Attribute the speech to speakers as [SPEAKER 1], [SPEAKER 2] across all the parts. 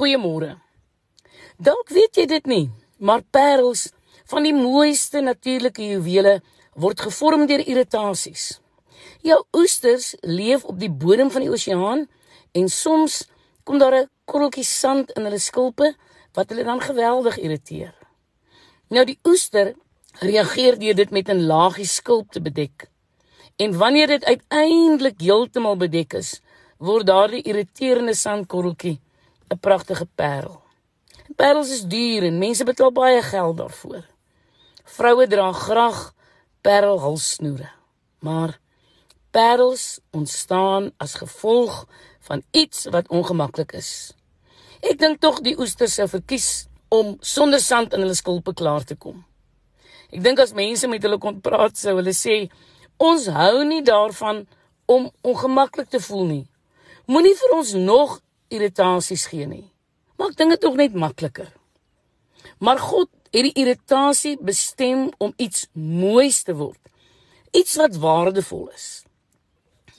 [SPEAKER 1] Goeiemôre. Dalk weet jy dit nie, maar parels van die mooiste natuurlike juwele word gevorm deur irritasies. Jou oesters leef op die bodem van die oseaan en soms kom daar 'n korreltjie sand in hulle skulpe wat hulle dan geweldig irriteer. Nou die oester reageer deur dit met 'n laagie skulp te bedek. En wanneer dit uiteindelik heeltemal bedek is, word daardie irriterende sandkorreltjie 'n pragtige parel. Parels is duur en mense betaal baie geld daarvoor. Vroue dra graag parelhalssnoere. Maar parels ontstaan as gevolg van iets wat ongemaklik is. Ek dink tog die oesters sou verkies om sonder sand in hulle skulpe klaar te kom. Ek dink as mense met hulle kon praat sou hulle sê ons hou nie daarvan om ongemaklik te voel nie. Moenie vir ons nog irritasies gee nie. Maak dinge tog net makliker. Maar God het die irritasie bestem om iets moois te word. Iets wat waardevol is.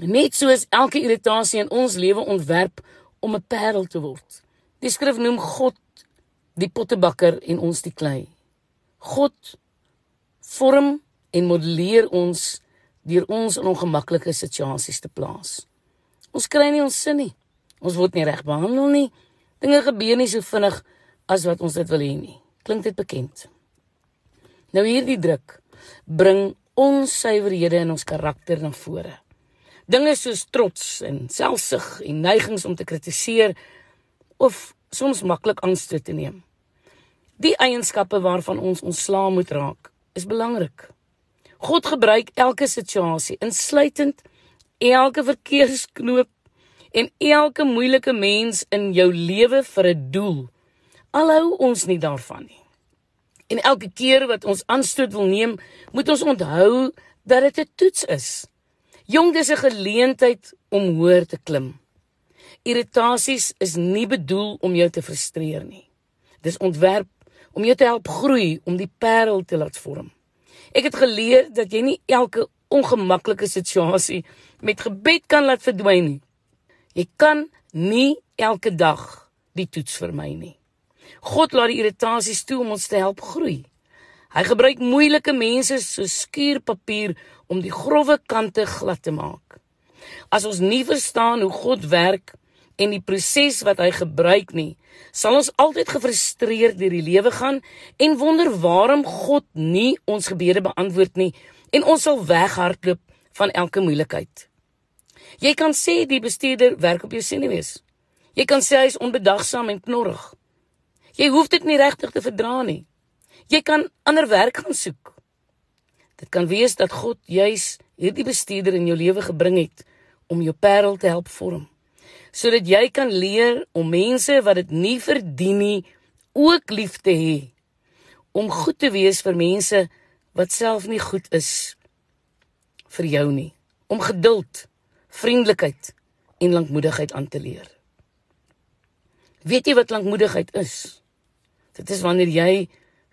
[SPEAKER 1] Net soos elke irritasie in ons lewe ontwerp om 'n parel te word. Die skrif noem God die pottebakker en ons die klei. God vorm en modelleer ons deur ons in ongemaklike situasies te plaas. Ons kry nie ons sin nie. Ons word nie reg behandel nie. Dinge gebeur nie so vinnig as wat ons dit wil hê nie. Klink dit bekend? Nou hierdie druk bring onsuiverhede in ons karakter na vore. Dinge soos trots en selfsug en neigings om te kritiseer of soms maklik aanstoot te neem. Die eienskappe waarvan ons ontslaa moet raak, is belangrik. God gebruik elke situasie, insluitend elke verkeersknoop en elke moeilike mens in jou lewe vir 'n doel. Alhou ons nie daarvan nie. En elke keer wat ons aanstoot wil neem, moet ons onthou dat dit 'n toets is. Jong, dis 'n geleentheid om hoër te klim. Irritasies is nie bedoel om jou te frustreer nie. Dis ontwerp om jou te help groei, om die parel te laat vorm. Ek het geleer dat jy nie elke ongemaklike situasie met gebed kan laat verdwyn nie. Jy kan nie elke dag die toets vermy nie. God laat die irritasies toe om ons te help groei. Hy gebruik moeilike mense so skuurpapier om die grouwe kante glad te maak. As ons nie verstaan hoe God werk en die proses wat hy gebruik nie, sal ons altyd gefrustreerd deur die lewe gaan en wonder waarom God nie ons gebede beantwoord nie en ons sal weghardloop van elke moeilikheid. Jy kan sê die bestuurder werk op jou senuwees. Jy kan sê hy is onbedagsaam en knorrig. Jy hoef dit nie regtig te verdra nie. Jy kan ander werk gaan soek. Dit kan wees dat God juis hierdie bestuurder in jou lewe gebring het om jou parel te help vorm. Sodat jy kan leer om mense wat dit nie verdien nie ook lief te hê. Om goed te wees vir mense wat self nie goed is vir jou nie. Om geduld vriendelikheid en lankmoedigheid aan te leer. Weet jy wat lankmoedigheid is? Dit is wanneer jy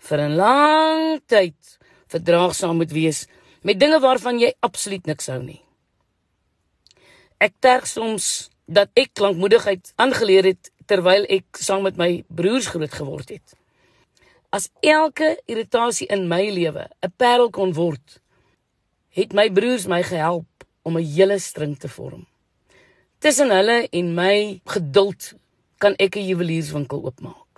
[SPEAKER 1] vir 'n lang tyd verdraagsaam moet wees met dinge waarvan jy absoluut niks hou nie. Ek terg soms dat ek lankmoedigheid aangeleer het terwyl ek saam met my broers groot geword het. As elke irritasie in my lewe 'n parel kon word, het my broers my gehelp om 'n hele string te vorm. Tussen hulle en my geduld kan ek 'n juwelierswinkel oopmaak.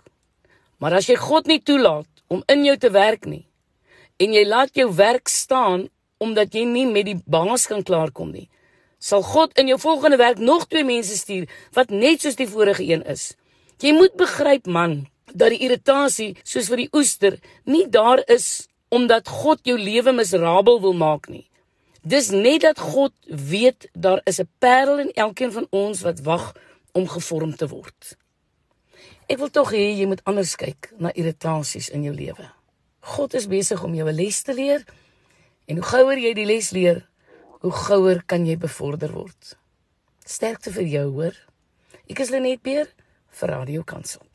[SPEAKER 1] Maar as jy God nie toelaat om in jou te werk nie en jy laat jou werk staan omdat jy nie met die baas kan klaarkom nie, sal God in jou volgende werk nog twee mense stuur wat net soos die vorige een is. Jy moet begryp man, dat die irritasie soos vir die oester nie daar is omdat God jou lewe miserabel wil maak nie. Dis net dat God weet daar is 'n parel in elkeen van ons wat wag om gevorm te word. Ek wil tog hê jy moet anders kyk na irritasies in jou lewe. God is besig om jou 'n les te leer en hoe gouer jy die les leer, hoe gouer kan jy bevorder word. Sterkte vir jou, hoor. Ek is Lenet Beer vir Radio Kansel.